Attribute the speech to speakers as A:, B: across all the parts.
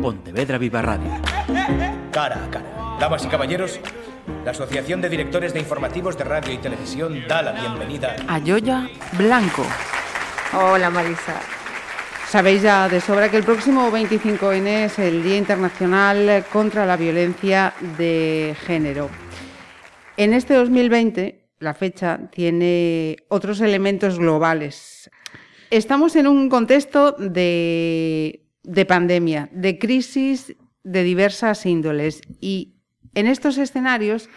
A: Pontevedra Viva Radio.
B: Cara a cara. Damas y caballeros, la Asociación de Directores de Informativos de Radio y Televisión da la bienvenida
C: a Yoya Blanco.
D: Hola Marisa.
C: Sabéis ya de sobra que el próximo 25N es el Día Internacional contra la Violencia de Género. En este 2020, la fecha tiene otros elementos globales. Estamos en un contexto de, de pandemia, de crisis de diversas índoles y en estos escenarios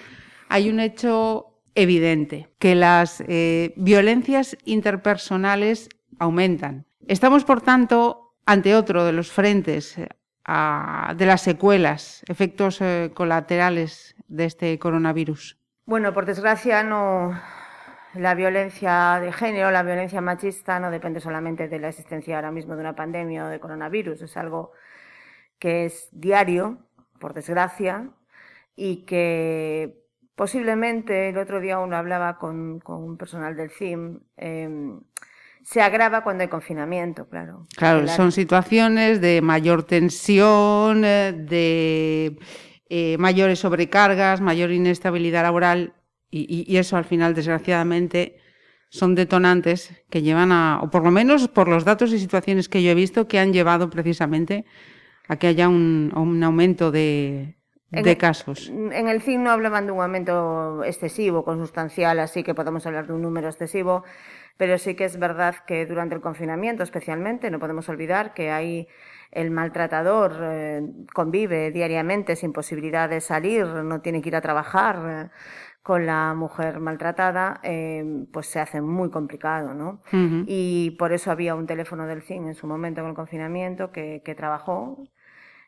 C: hay un hecho evidente, que las eh, violencias interpersonales aumentan. Estamos, por tanto, ante otro de los frentes eh, de las secuelas, efectos eh, colaterales de este coronavirus.
D: Bueno, por desgracia, no. La violencia de género, la violencia machista, no depende solamente de la existencia ahora mismo de una pandemia o de coronavirus. Es algo que es diario, por desgracia, y que posiblemente el otro día uno hablaba con, un personal del CIM. Em, se agrava cuando hay confinamiento, claro.
C: Claro, son situaciones de mayor tensión, eh, de eh, mayores sobrecargas, mayor inestabilidad laboral y, eso al final, desgraciadamente, son detonantes que llevan a, o por lo menos por los datos y situaciones que yo he visto, que han llevado precisamente a que haya un aumento de, de casos.
D: En el CIN no hablaban de un aumento excesivo, consustancial, así que podemos hablar de un número excesivo, pero sí que es verdad que durante el confinamiento especialmente, no podemos olvidar que hay el maltratador eh, convive diariamente sin posibilidad de salir, no tiene que ir a trabajar. Eh, con la mujer maltratada, eh, pues se hace muy complicado, ¿no? Y por eso había un teléfono del CIN en su momento con el confinamiento que, que trabajó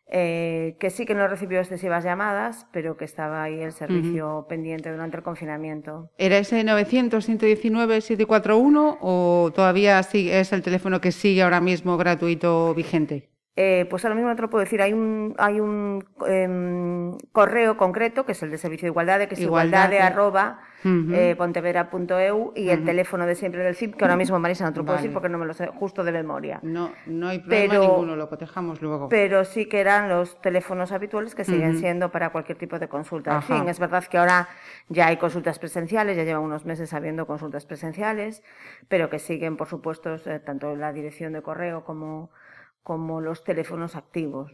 D: eh, que sí que no recibió excesivas llamadas, pero que estaba ahí el servicio pendiente durante el confinamiento.
C: ¿Era ese 900-119-741 o todavía es el teléfono que sigue ahora mismo gratuito vigente?
D: Eh, pues ahora mismo no te lo puedo decir. Hay un, hay un em, correo concreto, que es el de Servicio de Igualdad, que es igualdad, arroba eh, pontevedra.eu y el teléfono de siempre del CIP, que ahora mismo Marisa no te lo puedo decir porque no me lo sé justo de memoria.
C: No, no hay problema ninguno, lo cotejamos luego.
D: Pero sí que eran los teléfonos habituales que siguen siendo para cualquier tipo de consulta. En fin, es verdad que ahora ya hay consultas presenciales, ya llevan unos meses habiendo consultas presenciales, pero que siguen, por supuesto, eh, tanto la dirección de correo como como los teléfonos activos.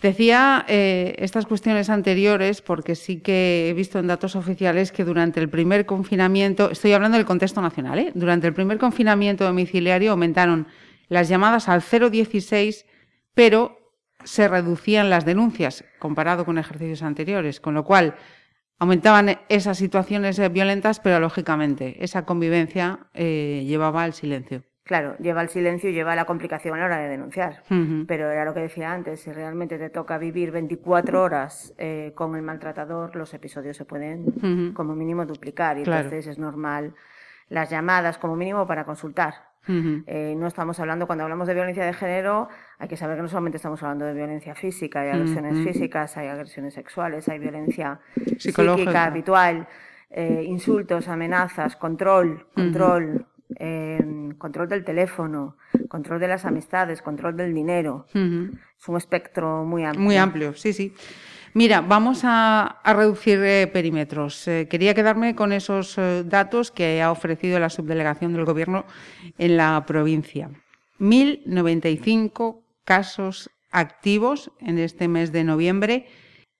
C: Decía eh, estas cuestiones anteriores porque sí que he visto en datos oficiales que durante el primer confinamiento, estoy hablando del contexto nacional, ¿eh? durante el primer confinamiento domiciliario aumentaron las llamadas al 016, pero se reducían las denuncias comparado con ejercicios anteriores, con lo cual aumentaban esas situaciones violentas, pero lógicamente esa convivencia eh, llevaba al silencio.
D: Claro, lleva el silencio y lleva la complicación a la hora de denunciar. Pero era lo que decía antes, si realmente te toca vivir 24 horas eh, con el maltratador, los episodios se pueden como mínimo duplicar. Y entonces es normal las llamadas como mínimo para consultar. Eh, no estamos hablando, cuando hablamos de violencia de género, hay que saber que no solamente estamos hablando de violencia física, hay agresiones físicas, hay agresiones sexuales, hay violencia psíquica habitual, eh, insultos, amenazas, control, control, Control del teléfono, control de las amistades, control del dinero. Es un espectro muy amplio.
C: Muy amplio, sí, sí. Mira, vamos a, reducir eh, perímetros. Eh, quería quedarme con esos eh, datos que ha ofrecido la subdelegación del Gobierno en la provincia. 1.095 casos activos en este mes de noviembre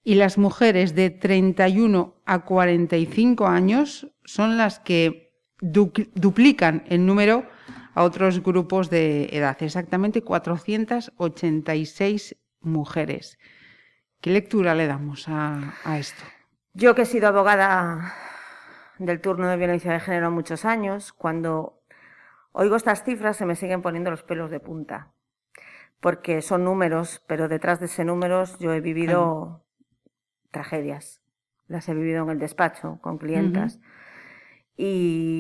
C: y las mujeres de 31 a 45 años son las que duplican en número a otros grupos de edad, exactamente 486 mujeres. ¿Qué lectura le damos a, esto?
D: Yo que he sido abogada del turno de violencia de género muchos años, cuando oigo estas cifras se me siguen poniendo los pelos de punta, porque son números, pero detrás de ese números yo he vivido tragedias, las he vivido en el despacho con clientas y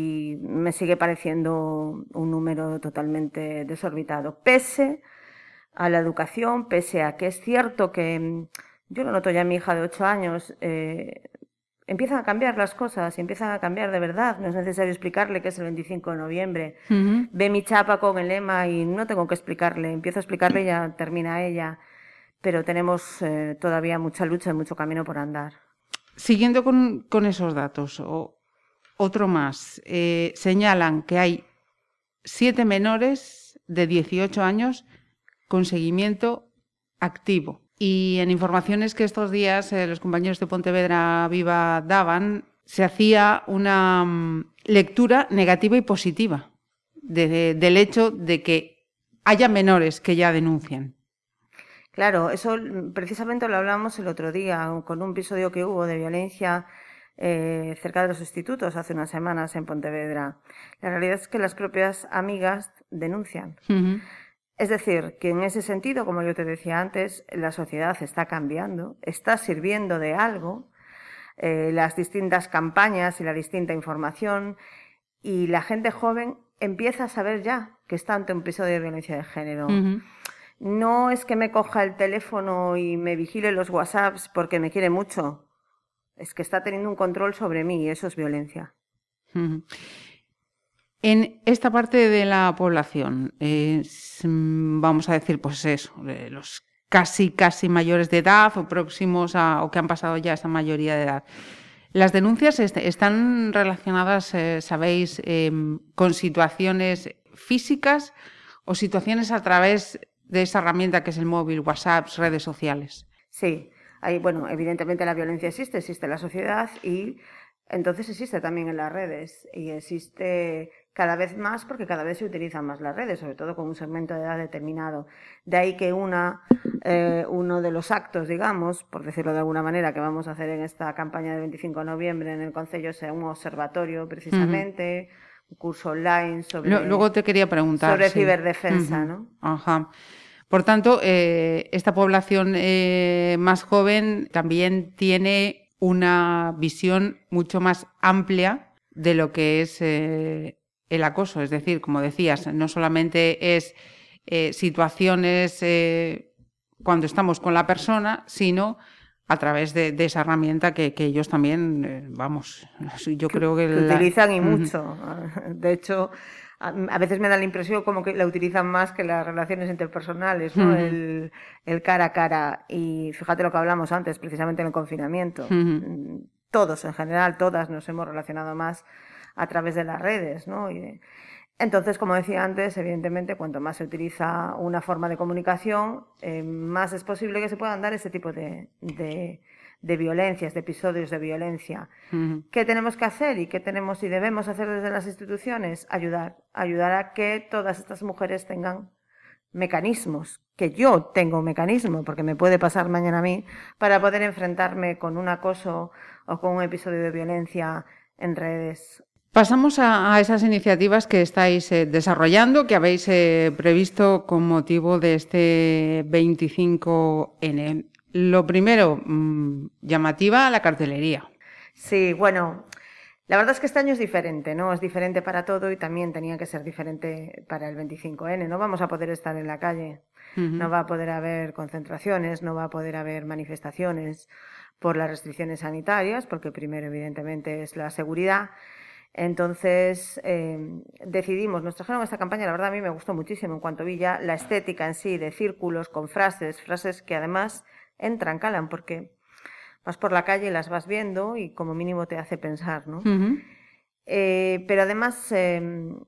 D: me sigue pareciendo un número totalmente desorbitado, pese a la educación, pese a que es cierto que mm, yo lo noto ya en mi hija de 8 años, eh, empiezan a cambiar las cosas, empiezan a cambiar de verdad. No es necesario explicarle que es el 25 de noviembre. Ve mi chapa con el lema y no tengo que explicarle. Empiezo a explicarle y ya termina ella. pero tenemos eh, todavía mucha lucha y mucho camino por andar.
C: Siguiendo con, esos datos, otro más, eh, señalan que hay siete menores de 18 años con seguimiento activo. Y en informaciones que estos días eh, los compañeros de Pontevedra Viva daban, se hacía una mm, lectura negativa y positiva del hecho de que haya menores que ya denuncian.
D: Claro, eso precisamente lo hablamos el otro día con un episodio que hubo de violencia eh, cerca de los institutos hace unas semanas en Pontevedra. La realidad es que las propias amigas denuncian. Es decir, que en ese sentido, como yo te decía antes, la sociedad está cambiando, está sirviendo de algo, eh, las distintas campañas y la distinta información, y la gente joven empieza a saber ya que está ante un episodio de violencia de género. No es que me coja el teléfono y me vigile los WhatsApps porque me quiere mucho. Es que está teniendo un control sobre mí y eso es violencia.
C: En esta parte de la población, vamos a decir, pues eso, los casi, casi mayores de edad o próximos a, o que han pasado ya esa mayoría de edad. Las denuncias están relacionadas, eh, sabéis, em, con situaciones físicas o situaciones a través de esa herramienta que es el móvil, WhatsApp, redes sociales.
D: Sí, hay, bueno, evidentemente la violencia existe, existe en la sociedad y entonces existe también en las redes y existe cada vez más porque cada vez se utilizan más las redes, sobre todo con un segmento de edad determinado. De ahí que una, eh, uno de los actos, digamos, por decirlo de alguna manera, que vamos a hacer en esta campaña del 25 de noviembre en el Consejo sea un observatorio precisamente un curso online sobre.
C: Luego te quería preguntar.
D: Sobre ciberdefensa, ¿no?
C: Ajá. Por tanto, eh, esta población eh, más joven también tiene una visión mucho más amplia de lo que es eh, el acoso. Es decir, como decías, no solamente es situaciones cuando estamos con la persona, sino a través de, esa herramienta que, ellos también, vamos, yo creo que...
D: utilizan y mucho. De hecho, a veces me da la impresión como que la utilizan más que las relaciones interpersonales, ¿no? el, cara a cara. Y fíjate lo que hablamos antes, precisamente en el confinamiento. Todos, en general, todas nos hemos relacionado más a través de las redes, ¿no? entonces, como decía antes, evidentemente, cuanto más se utiliza una forma de comunicación, eh, más es posible que se puedan dar ese tipo de de violencias, de episodios de violencia. ¿Qué tenemos que hacer y qué tenemos y debemos hacer desde las instituciones? Ayudar, ayudar a que todas estas mujeres tengan mecanismos, que yo tengo un mecanismo, porque me puede pasar mañana a mí, para poder enfrentarme con un acoso o con un episodio de violencia en redes.
C: Pasamos a, esas iniciativas que estáis eh, desarrollando, que habéis eh, previsto con motivo de este 25N. Lo primero, mm, llamativa la cartelería.
D: Sí, bueno, la verdad es que este año es diferente, ¿no? Es diferente para todo y también tenía que ser diferente para el 25N. No vamos a poder estar en la calle, no va a poder haber concentraciones, no va a poder haber manifestaciones por las restricciones sanitarias, porque primero, evidentemente, es la seguridad. Entonces em, decidimos, nos trajeron esta campaña, la verdad a mí me gustó muchísimo en cuanto vi ya la estética en sí, de círculos con frases, frases que además entran, calan, porque vas por la calle y las vas viendo y como mínimo te hace pensar, ¿no? Eh, pero además em,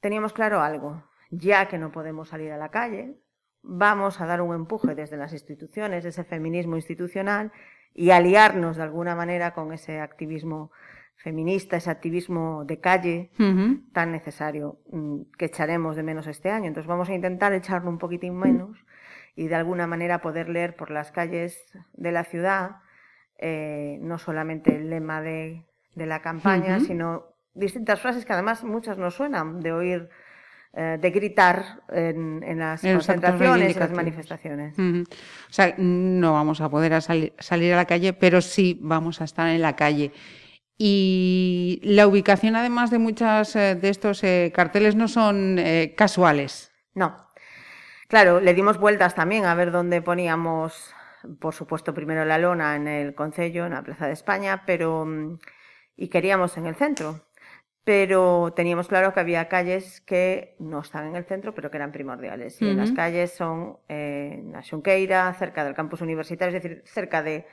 D: teníamos claro algo, ya que no podemos salir a la calle, vamos a dar un empuje desde las instituciones, ese feminismo institucional, y aliarnos de alguna manera con ese activismo feminista, ese activismo de calle tan necesario mm, que echaremos de menos este año. Entonces vamos a intentar echarlo un poquitín menos y de alguna manera poder leer por las calles de la ciudad eh, no solamente el lema de, la campaña, sino distintas frases que además muchas nos suenan de oír, eh, de gritar en, las concentraciones, en las manifestaciones.
C: O sea, no vamos a poder salir a la calle, pero sí vamos a estar en la calle. Y la ubicación, además de muchas eh, de estos carteles, no son casuales.
D: No, Claro, le dimos vueltas también a ver dónde poníamos, por supuesto, primero la lona en el Concello, en la Plaza de España, pero mm, y queríamos en el centro. pero teníamos claro que había calles que no están en el centro, pero que eran primordiales. Y las calles son eh, en la Xunqueira, cerca del campus universitario, es decir, cerca de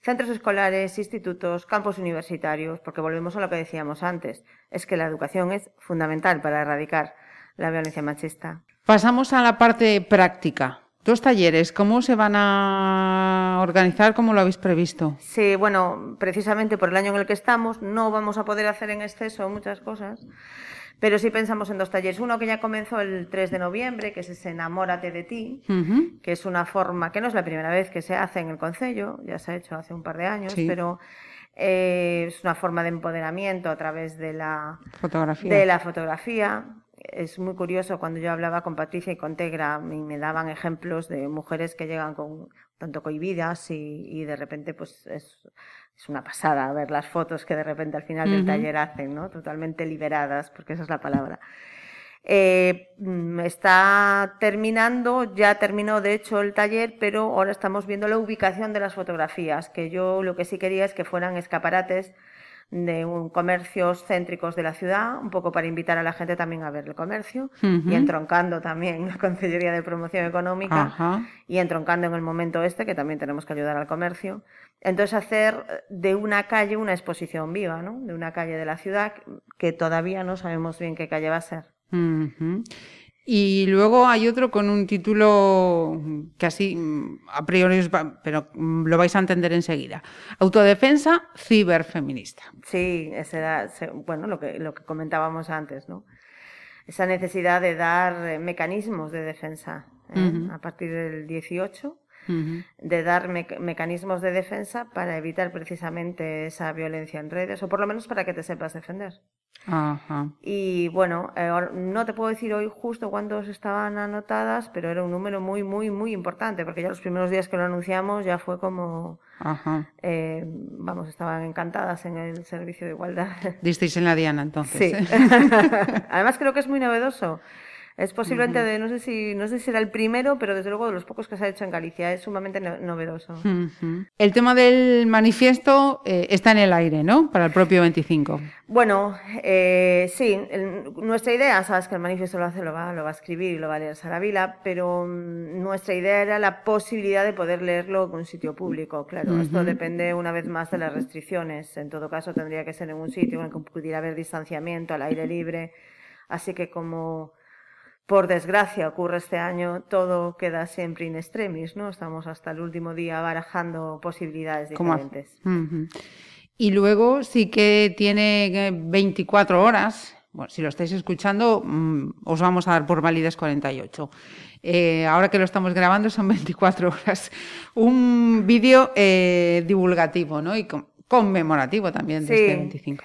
D: centros escolares, institutos, campos universitarios, porque volvemos a lo que decíamos antes, es que la educación es fundamental para erradicar la violencia machista.
C: Pasamos a la parte práctica. Dos talleres, ¿cómo se van a organizar? ¿Cómo lo habéis previsto?
D: Sí, bueno, precisamente por el año en el que estamos no vamos a poder hacer en exceso muchas cosas, pero sí pensamos en dos talleres. Uno que ya comenzó el 3 de noviembre, que es ese Enamórate de ti, que es una forma, que no es la primera vez que se hace en el Concello, ya se ha hecho hace un par de años, pero eh, es una forma de empoderamiento a través de la
C: fotografía.
D: De la fotografía es muy curioso cuando yo hablaba con Patricia y con Tegra, me, me daban ejemplos de mujeres que llegan con tanto cohibidas y, y de repente pues es, es, una pasada ver las fotos que de repente al final del taller hacen, ¿no? Totalmente liberadas, porque esa es la palabra. Eh, mm, está terminando, ya terminó de hecho el taller, pero ahora estamos viendo la ubicación de las fotografías, que yo lo que sí quería es que fueran escaparates de un comercios céntricos de la ciudad, un poco para invitar a la gente también a ver el comercio y entroncando también la Consellería de Promoción Económica y entroncando en el momento este, que también tenemos que ayudar al comercio. Entonces hacer de una calle una exposición viva, ¿no? De una calle de la ciudad que todavía no sabemos bien qué calle va a ser.
C: Y luego hay otro con un título que así a priori, pero lo vais a entender enseguida. Autodefensa ciberfeminista.
D: Sí, ese era, bueno, lo que, lo que comentábamos antes, ¿no? Esa necesidad de dar mecanismos de defensa ¿eh? a partir del 18 de dar mecanismos de defensa para evitar precisamente esa violencia en redes, o por lo menos para que te sepas defender. Y bueno, eh, no te puedo decir hoy justo cuántos estaban anotadas, pero era un número muy, muy, muy importante, porque ya los primeros días que lo anunciamos ya fue como, eh, vamos, estaban encantadas en el servicio de igualdad.
C: Disteis en la Diana entonces.
D: Sí. Además creo que es muy novedoso. Es posiblemente de, no sé si, no sé si era el primero, pero desde luego de los pocos que se ha hecho en Galicia. Es sumamente novedoso.
C: El tema del manifiesto eh, está en el aire, ¿no? Para el propio 25.
D: Bueno, eh, sí. nuestra idea, sabes que el manifiesto lo hace, lo va, lo va a escribir y lo va a leer Sara Vila, pero mm, nuestra idea era la posibilidad de poder leerlo en un sitio público. Claro, esto depende una vez más de las restricciones. En todo caso, tendría que ser en un sitio en el que pudiera haber distanciamiento, al aire libre. Así que como por desgracia ocurre este año, todo queda siempre in extremis, ¿no? Estamos hasta el último día barajando posibilidades diferentes.
C: Y luego sí que tiene 24 horas. Bueno, si lo estáis escuchando, mm, os vamos a dar por válidas 48. Eh, ahora que lo estamos grabando son 24 horas. Un vídeo eh, divulgativo ¿no? y conmemorativo también de este 25.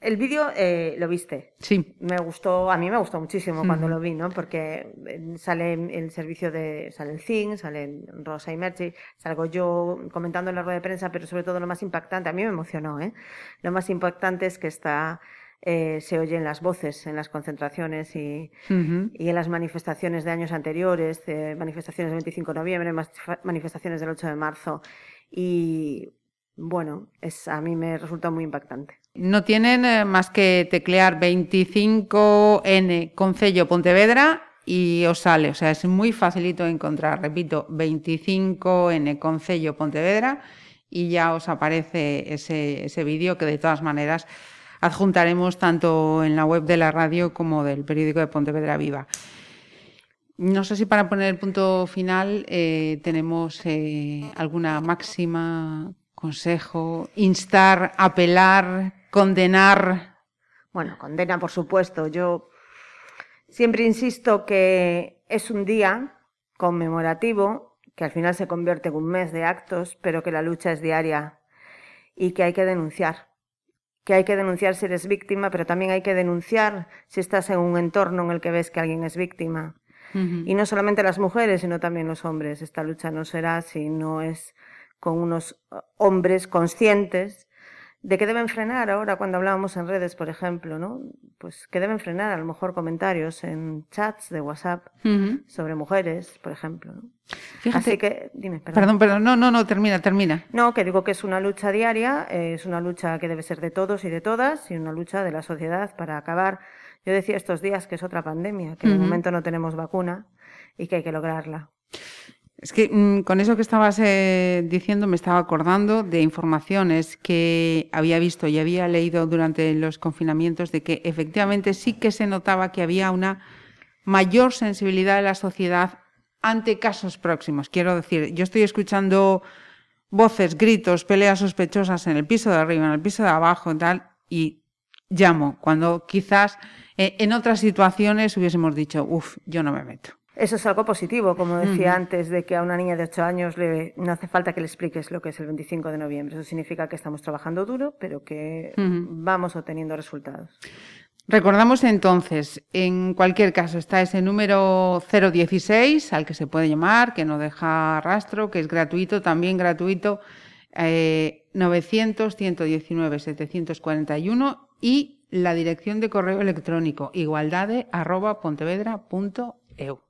D: El vídeo eh, lo viste.
C: Sí.
D: Me gustó, a mí me gustó muchísimo cuando lo vi, ¿no? Porque eh, sale el servicio de, sale el CIN, sale Rosa y Merchi, salgo yo comentando en la rueda de prensa, pero sobre todo lo más impactante, a mí me emocionó, ¿eh? Lo más impactante es que está, eh, se oyen las voces en las concentraciones y, y en las manifestaciones de años anteriores, manifestaciones del 25 de noviembre, manifestaciones del 8 de marzo. Y bueno, es, a mí me resulta muy impactante.
C: No tienen eh, más que teclear 25N Concello Pontevedra y os sale. O sea, es muy facilito encontrar. Repito, 25N Concello Pontevedra y ya os aparece ese, ese vídeo que de todas maneras adjuntaremos tanto en la web de la radio como del periódico de Pontevedra Viva. No sé si para poner el punto final eh, tenemos eh, alguna máxima, consejo, instar, apelar, condenar.
D: Bueno, condena, por supuesto. Yo siempre insisto que es un día conmemorativo, que al final se convierte en un mes de actos, pero que la lucha es diaria y que hay que denunciar. Que hay que denunciar si eres víctima, pero también hay que denunciar si estás en un entorno en el que ves que alguien es víctima. Y no solamente las mujeres, sino también los hombres. Esta lucha no será si no es con unos hombres conscientes de que deben frenar ahora cuando hablábamos en redes, por ejemplo, ¿no? Pues que deben frenar a lo mejor comentarios en chats de WhatsApp sobre mujeres, por ejemplo, ¿no?
C: Fíjate,
D: Así que, dime, perdón.
C: Perdón, perdón, no, no, no, termina, termina.
D: No, que digo que es una lucha diaria, eh, es una lucha que debe ser de todos y de todas, y una lucha de la sociedad para acabar. Yo decía estos días que es otra pandemia, que de
C: Ujú.
D: momento no tenemos vacuna y que hay que lograrla.
C: Es que mm, con eso que estabas eh, diciendo me estaba acordando de informaciones que había visto y había leído durante los confinamientos de que efectivamente sí que se notaba que había una mayor sensibilidad de la sociedad ante casos próximos. Quiero decir, yo estoy escuchando voces, gritos, peleas sospechosas en el piso de arriba, en el piso de abajo y tal, y llamo, cuando quizás eh, en otras situaciones hubiésemos dicho, uff, yo no me meto.
D: Eso es algo positivo, como decía antes, de que a una niña de 8 años le, no hace falta que le expliques lo que es el 25 de noviembre. Eso significa que estamos trabajando duro, pero que vamos obteniendo resultados.
C: Recordamos entonces, en cualquier caso, está ese número 016 al que se puede llamar, que no deja rastro, que es gratuito, también gratuito, eh, 900-119-741 y la dirección de correo electrónico igualdade.pontevedra.eu.